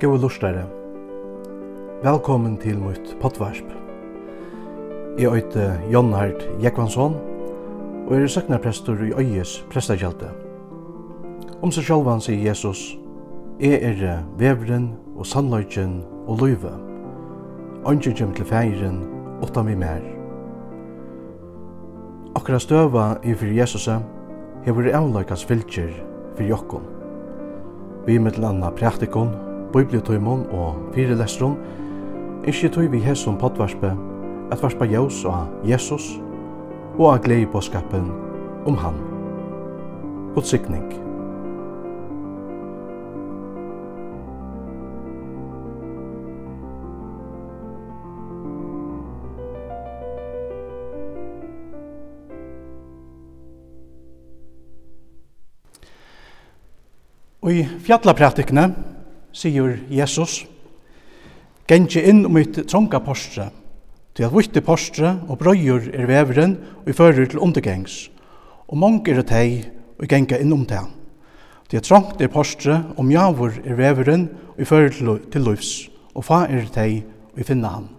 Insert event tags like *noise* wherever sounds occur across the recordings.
Gåa lustare. Velkommen til mitt potvarsp. Jeg øyte Jon Hart Jekvansson, og er søknarprestor i Øyes prestakjelte. Om seg sjálvan sier Jesus, Jeg er vevren og sannløyken og løyve. Ønsker kjem til feiren, åtta mi mer. Akkurat støva i fyrir Jesuset, hever avløykas fylgjer fyrir jokkon. Vi er mittel anna praktikon, bibliotøymon og fyrelestron, ikkje tøy vi hesson potvarspe, at varspa jaus og Jesus, og av glei på skapen om han. God sikning. Og i fjallapratikene sier Jesus, gengje inn om mitt trånga postre, til at vitte postre og brøyur er veveren og i fører til undergengs, og mange er teg og genga inn om teg. Til at trångt er postre og mjavur er veveren og i fører til løvs, og fa er teg og i finna han.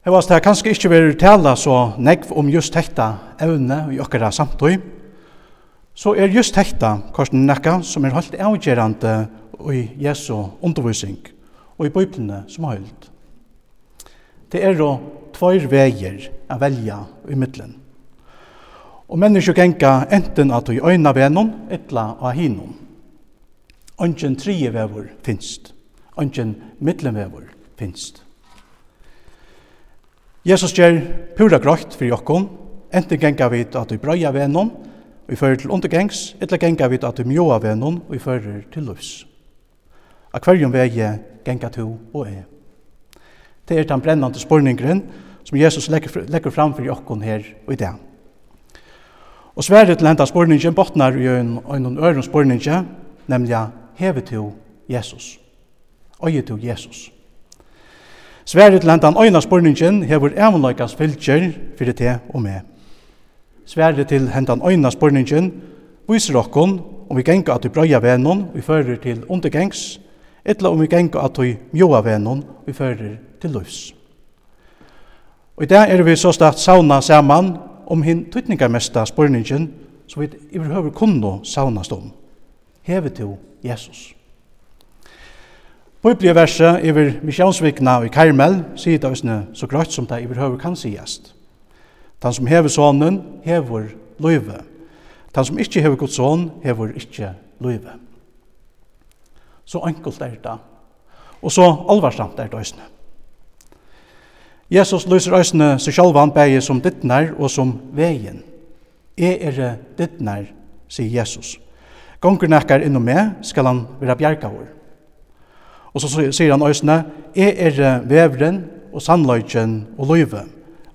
Jeg var det kanskje ikke vil tala så negv om just dette evne i okkara samtøy, så er just hekta korsen nekka som er holdt avgjerande i Jesu undervisning og i bøyplene som har holdt. Det er jo tvær veier å velja i middelen. Og mennesker genka enten at du øyna venon, etla og hinon. Ongen trie vever finst. Ongen middelvevor finst. Jesus gjør pura grått for jokken, enten genka vi at vi brøya venon, Vi fører til undergengs, etla genga vi at du mjoa vennon og i fører til lufs. Akvarium vegi genga to og e. Det er den brennande spurningren som Jesus legger fram for jokkon her og i dag. Og sverre til enda spurningen botnar i en øren spurningen, nemlig hevet to Jesus. Øye to Jesus. Sverre til henta øyna spurningen hever evanløykans fylgjer fyrir te og med. Sverre til hentan øyna spurningin viser okkon om vi genga at vi brøya vennon vi fører til undergengs, etla om vi genga at vi mjoa vennon vi fører til løvs. Og i dag er vi så start sauna saman om hin tøytningarmesta spurningin så vi iverhøver kunno saunast om. Hevet til Jesus. Biblia iver misjonsvikna i Karmel sier det så grøtt som det iverhøver kan sigast. Den som hever sonen, hever løyve. Den som ikke hever god son, hever ikke løyve. Så enkelt er det. Og så alvarsamt er det øsne. Jesus løser øsne seg sjalvan bæge som dittnar og som vegin. Jeg er dittnar, sier Jesus. Gonger nekkar innom meg, skal han være bjergavur. Og så sier han øsne, jeg er vevren og sannløyken og løyve.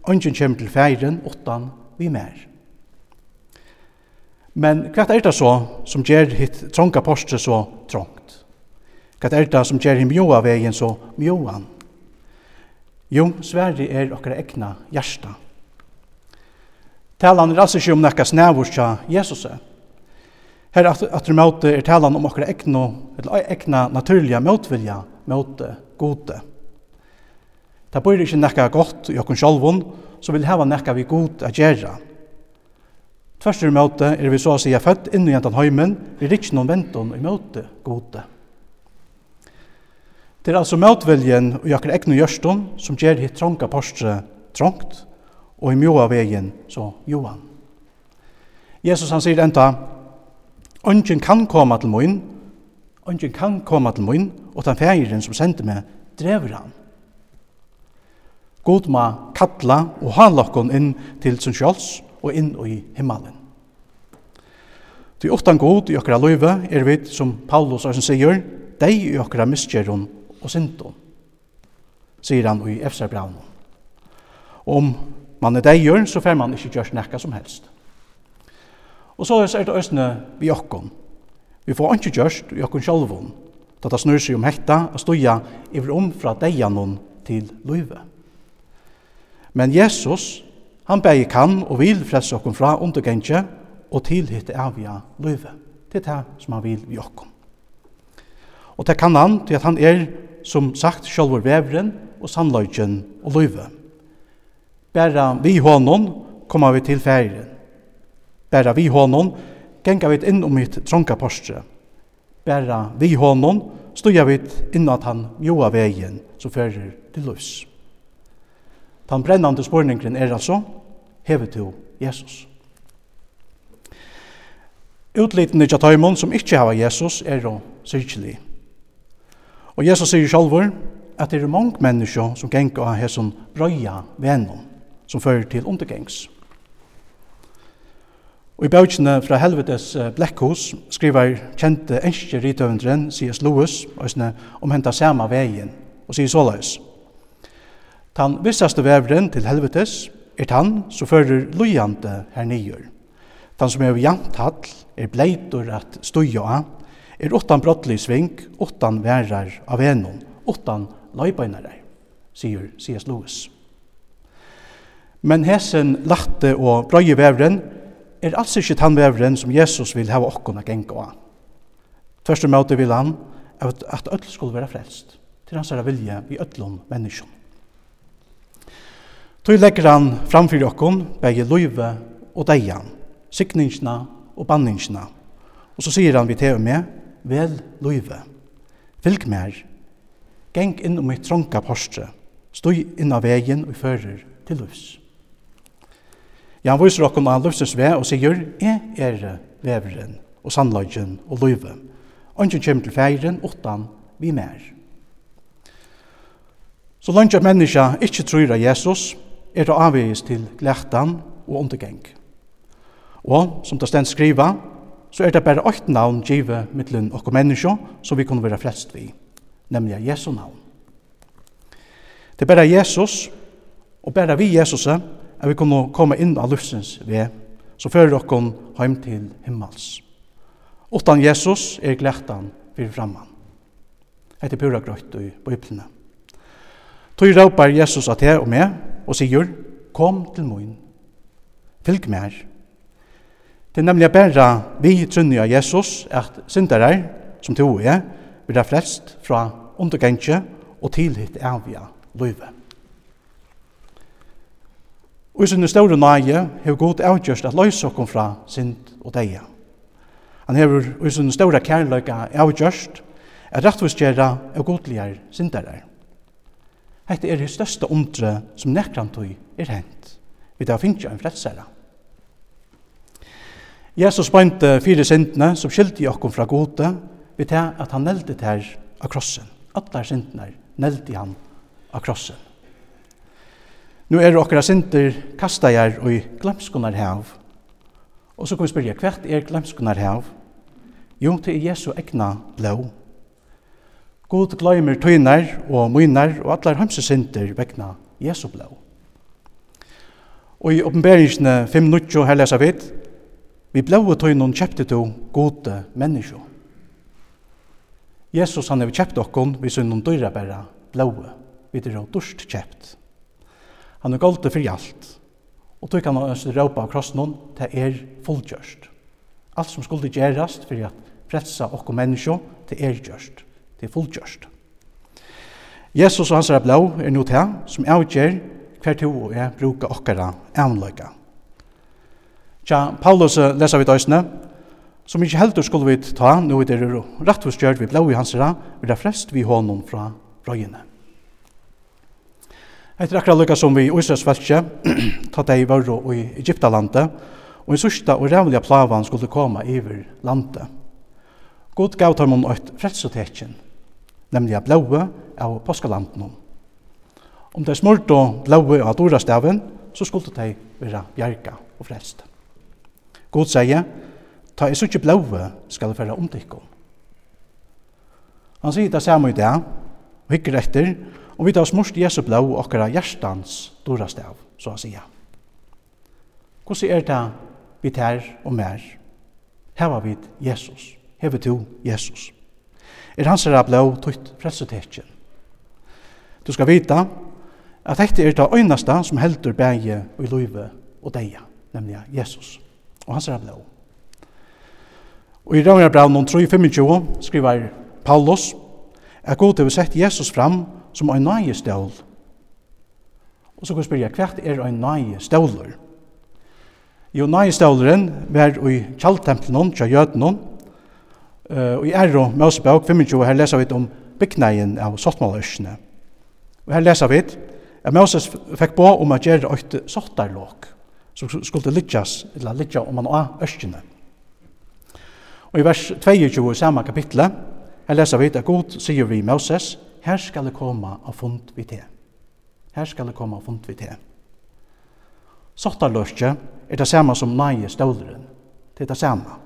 Ongen kjem til feiren åttan vi mer. Men hva er det så som gjør hitt trånga postre så trångt? Hva er det som gjør hitt mjoa vegin så mjoan? Jo, Sverige er okkar ekna hjärsta. Talan er altså ikke om nekka snævur tja Jesus. Her at, at møte er talan om okkar ekna, eller ekna naturliga motvilja møte gode. Det blir ikke nekka godt i okken sjolvun, så vil heva nekka vi god a gjerra. Tvers i møte er vi så å sija født inn i entan høymen, vi er ikke noen ventun i møte gode. Det er altså møtviljen og jakker egnu gjørstun som gjer hitt trånga postre trångt, og i mjoa vegin så joan. Jesus han sier enda, Ongen kan koma til moin, ongen kan koma til moin, og den fægiren som sendte meg, drever han. God ma kalla og halokkon inn til sin sjálfs og inn i himmelen. Til åttan god i okra løyve er vi, som Paulus og sier, deg i okra miskjeron og syndon, sier han i Efserbraun. Om man er deigjør, så fer man ikke gjøre nekka som helst. Og så er det østene vi okkon. Vi får ikke gjørst i okkon sjálfon, da det snur seg om hekta og støya i om fra deianon til løyve. Men Jesus, han bæg kan og vil frelse okkum fra undergengje og tilhitte avia løyve. Det er det som han vil vi okkum. Og det kan han til at han er, som sagt, sjølver vevren og sannløygen og løyve. Bæra vi hånden kommer vi til ferien. Bæra vi hånden genga vi inn om mitt tronka postre. Bæra vi honom stuja vi inn at han mjoa vegin som fører til løs. Den brennande spørningen er altså, hever til Jesus? Utliten i tøymon som ikke hava Jesus er jo sykelig. Og Jesus sier sjálfur at det er mange mennesker som gengur av hesson brøya vennom som fører til undergengs. Og i bøkene fra helvetes blekkhus skriver kjente enskje rithøvendren C.S. Lewis om henta sama vegin og sier såleis. Tan vissaste vevren til helvetes er tan som fører lojande her nyer. Tan som er jant hall er bleitur at stuja av, er åttan brottlig sving, åttan værar av enon, åttan løybeinare, sier C.S. Lewis. Men hesen latte og brøye vevren er altså ikke tan vevren som Jesus vil hava okkona genga av. Tvørst måte møte vil han at, at öll skulle være frelst, til hans er vilje i öllum menneskjum. Tøy legger han framfyr okkon, begge løyve og deian, sikningsna og banningsna. Og så sier han vi til og med, vel løyve, fylg mer, geng inn om et tronka postre, støy inn av vegin og fører til løs. Ja, han viser okkon av løsens vei og sier, jeg er veveren og sannløgjen og løyve, Ongen kommer til feiren, åttan vi mer. Så langt at menneska ikkje tror av Jesus, er det avvegis til glætan og undergeng. Og, som det stendt skriva, så er det bare åkt navn givet mittlen okkur menneskje som vi kunne være frelst vi, nemlig Jesu navn. Det er bare Jesus, og bare vi Jesus, at vi kunne komme inn av luftsens ved, så fører okkur heim til himmels. Utan Jesus er glætan fyrir framman. Etter pura grøyt i bøyplene. Tøy råpar Jesus at jeg og meg, og sier, kom til mun, fylg mer. Det er nemlig bare vi trunner av Jesus at syndere, som to er, blir frelst fra undergengje og til hitt løyve. Og i sinne store nøye har god avgjørst at løys okkom fra synd og deia. Han har i sinne store kærløyga avgjørst at rettvisgjera og godligere syndere. Hette er det største undre som nekrantøy er hent. Vi tar finnes en frelsere. Jesus beinte fire sintene som skilte i fra gode, vi tar at han nelte her av krossen. Alle sintene nelte han av krossen. Nå er okkara sinter kasta jeg og i glemskunnar hev. Og så kan vi spyrja, hvert er glemskunnar hev? Jo, til Jesu egna blå God gløymer tøyner og mynar og allar hamsesinter vegna Jesu blå. Og i oppenberingsene 5.9 her leser vi Vi blåa tøynon kjepte to gode menneskje. Jesus han har kjøpt okkon vi synnum døyra bæra blåa. Vi er dørst kjøpt. Han er golde for alt. Og tøy kan han råpa av krossen til er fullgjørst. Alt som skulle gjerast for at frelsa okko menneskje til er gjørst. Det er fullgjørst. Jesus og hans er blå er nå til som avgjør hver to og jeg bruker okkara avnløyga. Tja, Paulus leser vi døysene, som ikke heldur skulle vi ta, nå er det rettvistgjørt vi blå i hans er, og det frest vi hånden fra røyene. Etter akkurat lykka som vi i Israelsfeltje, ta deg i Vørro og i Egyptalandet, og i sørsta og rævlige plavan skulle koma iver landet. God gav tar man et fredsotekjen, nemlig blåa av påskalanden. Om det er smurt og blåa av dorastaven, så skulle de være bjerga og frelst. God sier, ta i suttje blåa skal det være omtikkom. Han sier det samme i det, og hikker etter, og vi tar smurst Jesu blå og okkara hjertans dorastav, så han sier. Hvordan er det vi tar og mer? Her var vi Jesus. Her var du Jesus er hans herra blå tøyt frelsetekjen. Du skal vita at dette er det øyneste som heldur bæge og i løyve og deia, nemlig Jesus. Og hans herra blå. Og i Røyre brev noen 3.25 skriver Paulus at god til å sette Jesus fram som en nøye stål. Og så kan jeg spørre, hva er en nøye ståler? Jo, nøye ståleren var i kjalltempelen til jødene, Uh, og i Erro Mosebok 25, her leser vi om byggneien av sottmåløsene. Og her leser vi at Moses fikk på om å gjøre et sottarlåk, som skulle lykkes, eller lykkes om man av øskene. Og i vers 22 i samme kapitlet, her leser vi at God sier vi Moses, her skal det komme av fund vi til. Her skal det komme av fund vi til. Sottarløsje er det samme som nøye ståleren. Det er det samme.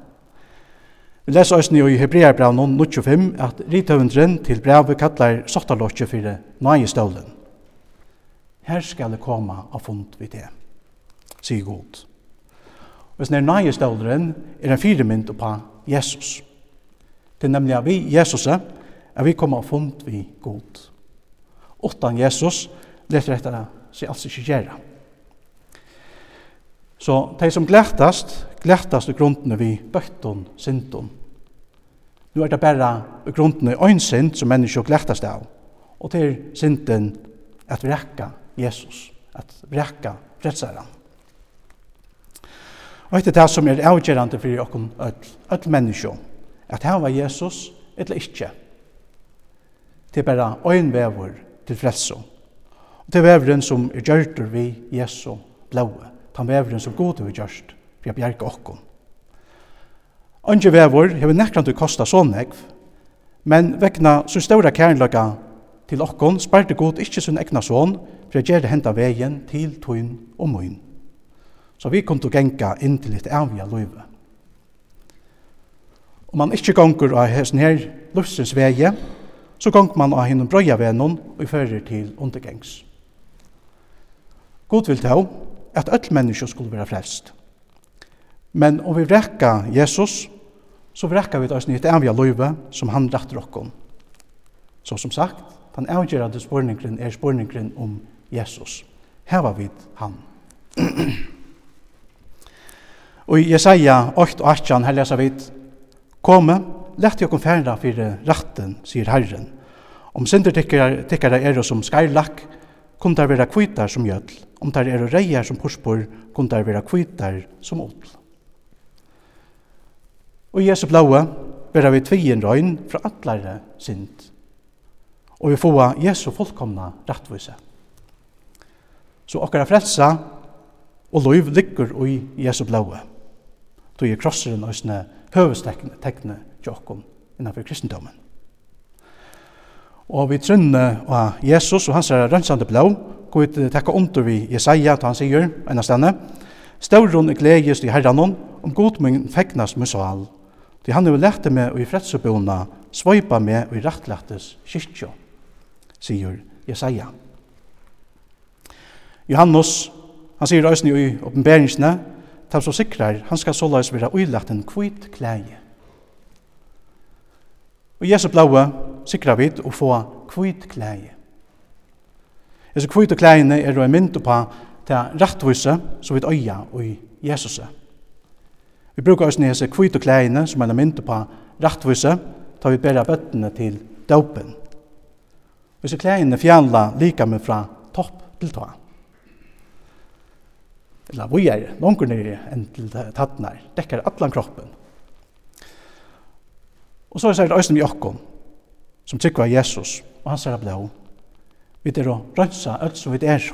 Vi leser oss i Hebreabrav 95 at rithøvendren til brevet kallar sottalotje for nøyestålen. Her skal det komme av fund vi til, sier god. Og sånn er nøyestålen er en firemynd på Jesus. Det er nemlig at vi, Jesus, at vi kommer av fund vi god. Åttan Jesus, det er rett seg altså ikke gjøre. Så de som glættast, glættast i grunden vi bøtton, syndon, Nu er det bare i grunden en synd som mennesker glættast av, og til synden at rekka Jesus, at rekka frelsaren. Og etter det som er avgjørende for åkken öll, öll mennesker, at her var Jesus eller ikke. Det er bare en vever til frelse. Og det er veveren som er gjørt vi Jesu blåe, den veveren som god er gjørt, for å bjerke åkken. Ongi vevor hefur nekrant du kosta så negv, men vegna så ståra kærløkka til okkon sparte god ikkje sin egna son for å gjere henda vegin til tøyn og møyn. Så vi kom til å genga inn til litt avvia løyve. Om man ikkje gonger av hesten her løfsens vege, så gonger man av hinn brøya venon og fører til undergengs. God vil ta at öll menneskje skulle være frelst. Men om vi rekka Jesus, så vrekka vi oss nytt avja løyve som han rettir okkon. Så som sagt, den avgjørende spørningen er spørningen om Jesus. Her var vi han. og i Jesaja 8 og 18 her leser vi Kome, lett jokken færra fyrir ratten, sier Herren. Om synder tikkara er som skarlakk, kun der vera kvitar som gjødl. Om der er reier som porspor, kun der vera kvitar som odl. Og Jesu blaue vera vi tvien røyn fra atlare synd. Og vi få Jesu fullkomna rattvise. Så okkara frelsa og loiv ligger i Jesu blaue. Då er krosseren òsne høvestekne tekne tjokkom innanfor kristendommen. Og vi trunne av Jesus og hans rønnsande blå, gå ut tekka under vi Jesaja, ta han sier, enn stedne, Stauron er gledest i herranon, om godmengen feknas med sval, Til han hefur lærte meg og i fredsubona svoipa meg og i rattlættes kyrkjo, sier Jesaja. Johannes, han sier òsni i oppenberingsne, tar så sikrar, han skal såleis vera uilagt en kvit klæge. Og Jesu blaue sikrar vid å få kvit klæge. Jesu kvit klægene er en mynd på til rettvise som vi øya og i Jesuset. Vi brukar oss nese kvitt kleine som er mynda på rettvise, tar vi bæra bøttene til døpen. Hvis kleine fjalla lika med fra topp til ta. Eller vi er langt nere enn til tattnar, dekker atlan kroppen. Og så er det Øystein Jokkon, som tykker av Jesus, og han ser av blå. Vi er å rønsa alt som vi er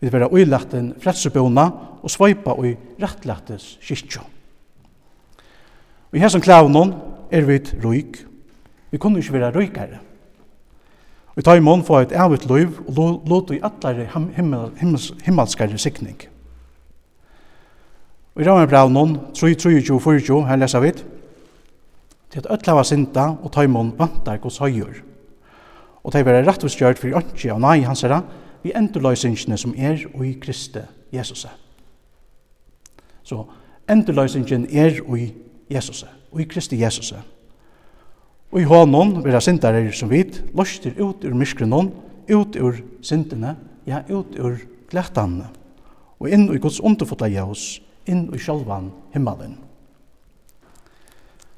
vi uilagt en fredsebona og svøypa ui rettlagtes kyrkjo. Og i hesson klavnon er vi et røyk. Vi kunne ikke være røykare. Vi tar i mån for et avut liv og låt i atlare himmel, himmels, himmelskare sikning. Og i rammer brev noen, 3, 3, 2, 4, 2, her leser vi til at ødla var sinta og tar i mån vantar gos høyur. Og ta i vera rettvisgjørt for ønskje av nei hans herra, vi endurløysingene som er og i Kristi Jesus. Så endurløysingen er og i Jesus, i Kristi Jesus. Og i hånden vil jeg sindere som vidt, løster ut ur myskrenon, ut ur sintene, ja, ut ur glættanene, og inn i Guds underfotla Jesus, inn i sjølvan himmelen.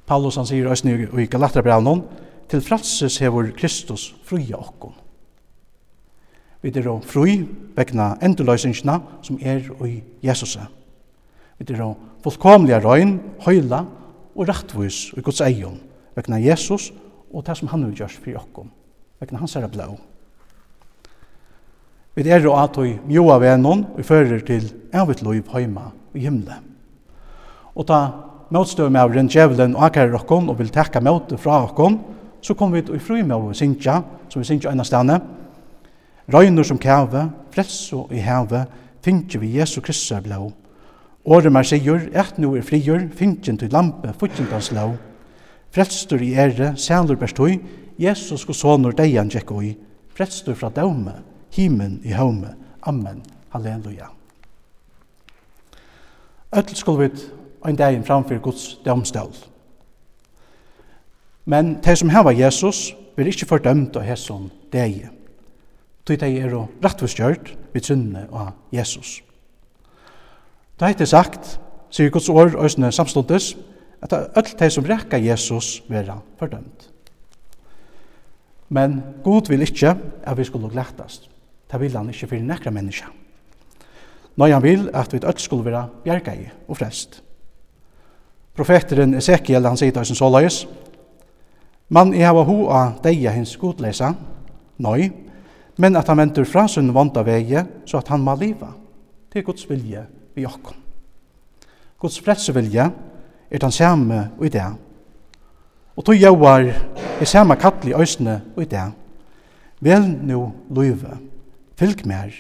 Paulus han sier i Galaterbrevnen, til frelses hevur Kristus fruja okkom. Vi er fri vegna endurløysingsna som er i Jesus. Vi er fullkomliga røyn, høyla og rettvis i Guds eion vegna Jesus og det som han har gjort for okkom, vegna hans herre blå. Vi er og at vi mjoa vennom og fører til evigt liv heima i himle. Og ta motstøv med avren djevelen og akkurat okkom og vil tekka møte fra okkom, så kom vi til i fri med å synkja, som vi synkja ennastane, og Røyner som kæve, fredso i heve, finnje vi Jesu Kristus blå. Åre mer sigur, et nu er frigjur, finnjen til lampe, futtjentans lå. Fredstur i ære, sælur bestoi, Jesus sko sonur deian tjekk oi. Fredstur fra daume, himen i haume. Amen. Halleluja. Øtl skulle vi ein dag framfyr Guds daumstall. Men de som hava Jesus vil ikkje fordømt av hesson deg tog de er og rettvistgjørt ved syndene av Jesus. Da heit det sagt, sier Guds år øsne samståndes, at alt de som rekka Jesus vera fordømt. Men Gud vil ikkje at vi skulle glættast. Det vil han ikkje fyrir nekra menneska. Nei, han vil at vi alt skulle vera bjergei og frest. Profeteren Ezekiel, han sier tøysen såleis, Man i hava a deia hins godleisa, nøy, men at han venter fra sin vonda vege, så at han må liva. Det er Guds vilje vi okkom. Guds frelsevilje er den samme og i det. Og tog jauar er samme kattelig øysene og i det. Vel nu løyve, fylg mer,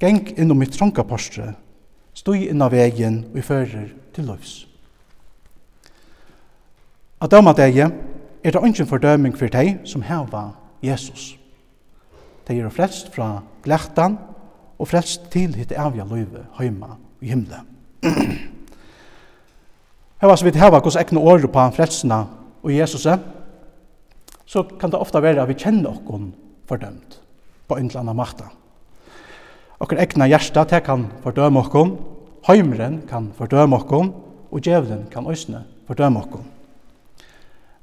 geng innom mitt tronka postre, Stoi inn av vegen og i fører til løyvs. At døma deg er det ønsken fordøming for deg som heva Jesus de er frelst fra glættan og frelst til hitt avja løyve heima i himle. *clears throat* Hva så vidt heva hos ekne åre på frelsna og Jesus, så kan det ofta være at vi kjenner okkon fordømt på en eller annen makta. Okkar ekne hjersta, det kan fordøme okkon, heimren kan fordøme okkon, og djevelen kan òsne fordøme okkon.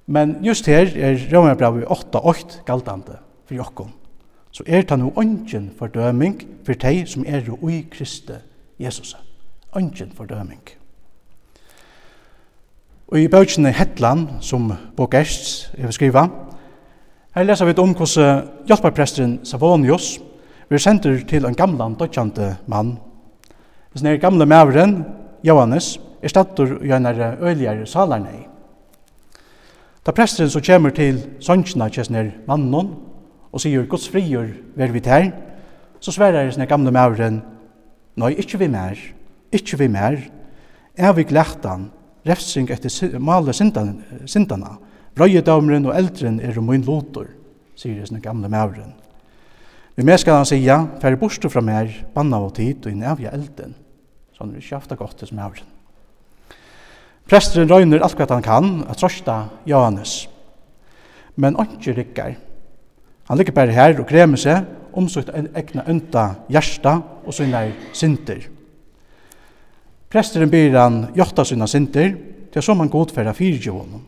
Men just her er Romerbrevet 8.8 galtande for okkon så er det nå ønsken fordøming for de som er i Kristi Jesus. Ønsken fordøming. Og i bøkene Hetland, som Bogerst er skriva, her leser vi om hvordan hjelperpresteren Savonius blir sendt til en gamlan dødkjente mann. Hvis den gamle maveren, Johannes, er stattur i en øyligere salarnei. Da presteren så kommer til sønnsina kjesner mannen, og sier Guds frigjør ver vi der, så sverar jeg sånne gamle mauren, Nei, ikkje vi mer, ikkje vi mer, er vi glættan, refsing etter male sindana, brøyedamren og eldren er om min lotor, sier jeg sånne gamle mauren. Vi mer skal han sija, færre borste fra mer, banna og tid, og inn avja elden, sånn vi kjafta godt til mauren. Presteren røyner alt hva han kan, at trosta Johannes, men ikke rikkar, Han ligger bare her og kremer seg om sitt egna ønta hjärsta og sina synder. Presteren byr han jotta sina synder til som han godferda fyrtje honom.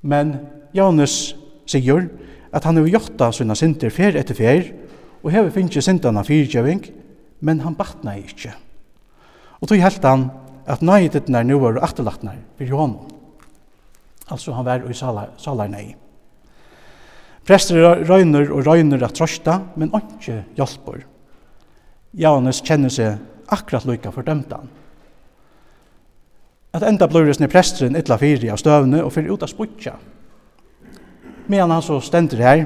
Men Janus sier at han har jotta sina synder fer etter fer og hever finnje syndana fyrtjåving, men han batna ikkje. Og tog helt han at nøydet nær nu var atterlatnar fyrir honom. Altså han var i salar, salar nei. Prester røyner og røyner at trøsta, men ikke hjelper. Janus kjenner seg akkurat lykka fordømtan. At enda blurresne presteren ytla fyri av støvne og fyrir ut av sputja. Medan han så stender her,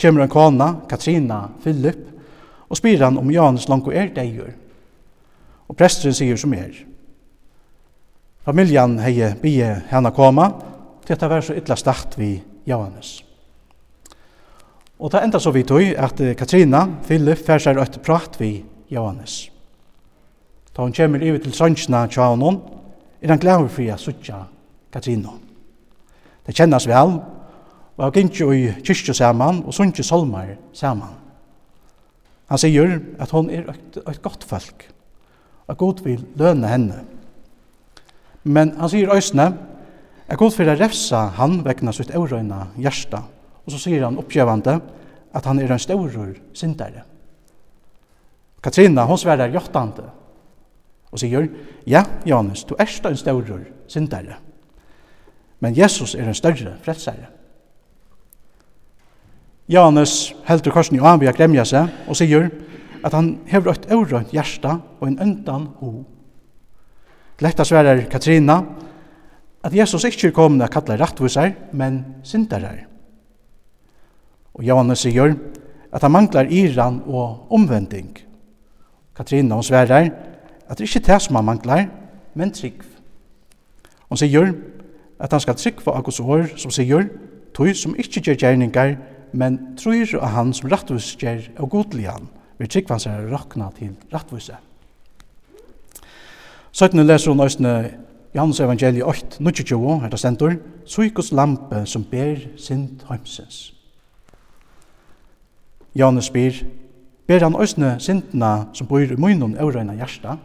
kommer en kona, Katrina, Philip, og spyr han om Janus langt er deigur. Og presteren sier som er. Familjan hei bie henne koma, til at det var så ytla start vi Janus. Og det enda så vi tog at Katrina, Philip, fær seg et prat vi Johannes. Da hun kommer ivet til sønsjene tja honom, er han glad for å suttja Katrina. Det kjennes vel, og han gikk i kyrkje saman og sunnje solmar saman. Han sier at hon er et, et godt folk, og god vil løne henne. Men han sier øsne, at god vil refsa han vegna sitt eurøyna hjersta, Og så sier han oppgjevande at han er en større syndare. Katrina, hon sverar jottande og sier, ja, Janus, du erst en større syndare. Men Jesus er en større frelsare. Janus heldur korsen i anby a gremja seg og sier at han hever et eurønt hjärsta og en øndan ho. Letta sverar Katrina at Jesus ikkje er komin a kalla rattvisar, men syndarar. Og Johannes sier at han manglar iran og omvending. Katrina hon sverar at det er det som han manglar, men trygg. Hon sier at han skal trygg for Guds år som sier tog som ikke gjør gjerningar, men tror av han som rattvis gjør og godlig han, vil for han seg rakna til rattvise. Søttene leser hun òsne Johannes evangeliet 8, 22, her det stendur, «Suikus lampe som ber sind heimsens.» Janus spyr, ber han òsne sintna som bor i munnen aurøyna hjärsta?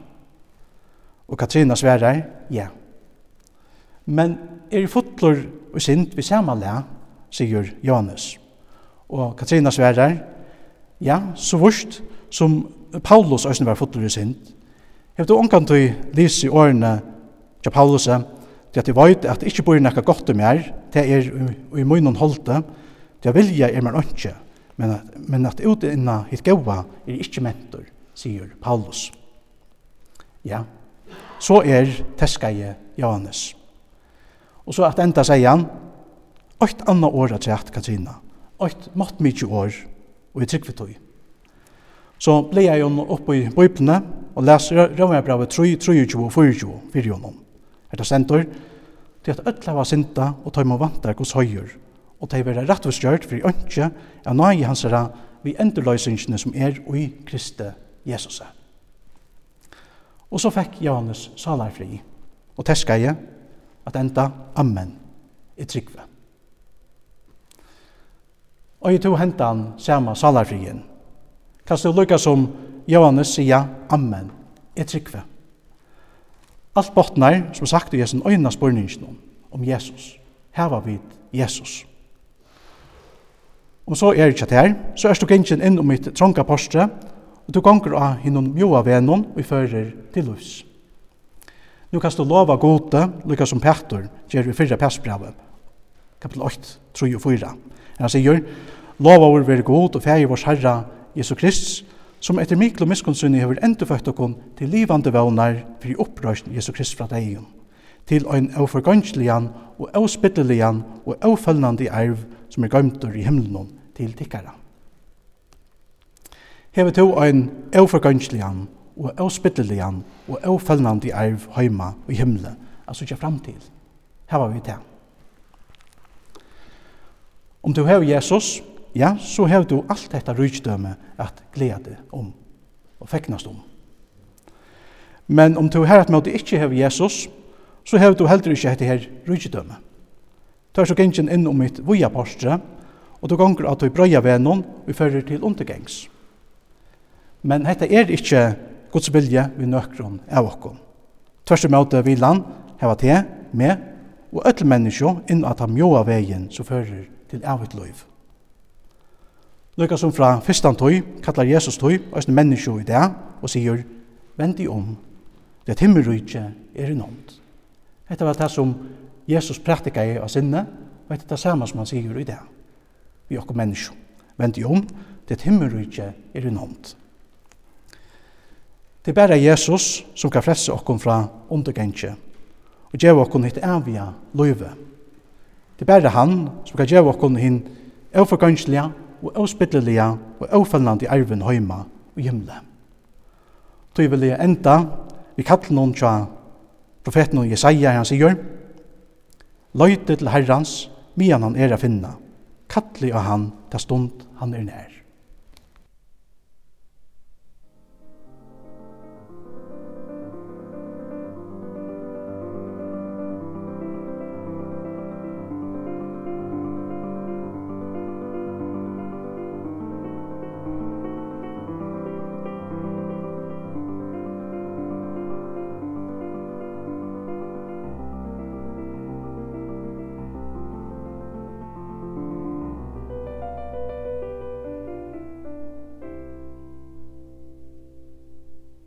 Og Katrina sverar, ja. Men er i fotlor og sint vi samanlega, sier Janus. Og Katrina sverar, ja, så vurst som Paulus òsne var fotlor og sint. Heftu ongan tøy lys i årene til Paulus, til at jeg vet at det ikke bor nekka godt om jeg, det er i munnen holdte, det vilja er man ikke men at, men at ute inna hitt gaua er ikkje mentor, sier Paulus. Ja, så er teskeie Johannes. Og så at enda sier han, Oit anna år at rett Katrina, oit mått mykje år, og i tog. Så ble jeg jo oppe i bøyplene, og leser Rømmerbrevet 3, 23 og 24, fyrir jonom. Her det stendur, til at ødla var sinta, og tøyma vantar hos høyur, og de vera rettvisgjørt for ønske av nøye hansara vi endurløysingene som er i Kristi Jesus. Og så fikk Johannes salarfri, og teska jeg at enda Amen i tryggve. Og i to hentan sama salarfrien, kan du lukka som Johannes sier Amen i tryggve. Alt botnar, som sagt, i Jesu øyna spurningsnum om Jesus. Her var vi Jesus. Og så er det ikke her, så er du gengjen inn om mitt tronka postre, og du gonger av hinnom mjoa venon og fører til lus. Nu kan du lova gode, lukka som Petter, gjer vi fyrra persbrevet, kapitel 8, 3 og 4. Han sier, lova vår veri god og fæg vår herra Jesu Krist, som etter miklo og miskunnsunni hever enduføtt okon til livande vevnar fyrir opprøysten Jesu Krist fra deion, til ein auforgønsklian og auspittelian og aufølgande arv som er gøymtur i himmelen til tikkara. Hever to ein euforgønnslian og euspittelian og eufølgandi arv heima i himmelen, altså ikke framtid. Her var vi til. Om du hever Jesus, ja, så hever du alt dette rydstømme at glede om og feknast om. Men om du har at måte ikke hever Jesus, så hever du heller ikke dette her rydstømme. Tør så gingen inn om mitt via postre, og du gonger at du brøya venon og fører til undergengs. Men hetta er ikkje Guds vilje vi nøkron av okkom. Tvers så møte vi land, heva te, med, og öll menneskje inn at han mjoa vegin som fører til avut loiv. Lukka som fra fyrstan tøy, kallar Jesus tøy, og menneskjo i det, og sier, vendi om, det himmelrykje er i nånd. Hetta var det som Jesus prætika i av sinne, og etter det samme som han sier i det. Vi er okkur menneskje. Vent jo om, det himmelrykje er en hånd. Det er bare Jesus som kan frelse okkur fra undergengje, og gjøre okkur hitt evige løyve. Det er bare han som kan gjøre okkur hinn overgangslige og avspittlige og avfellende arven høyma og himle. Så vil jeg enda vi kaller noen tja profeten og Jesaja, han sier, Løyte til Herrans, mian han er a finna. Kattli av han, ta stund han er nær.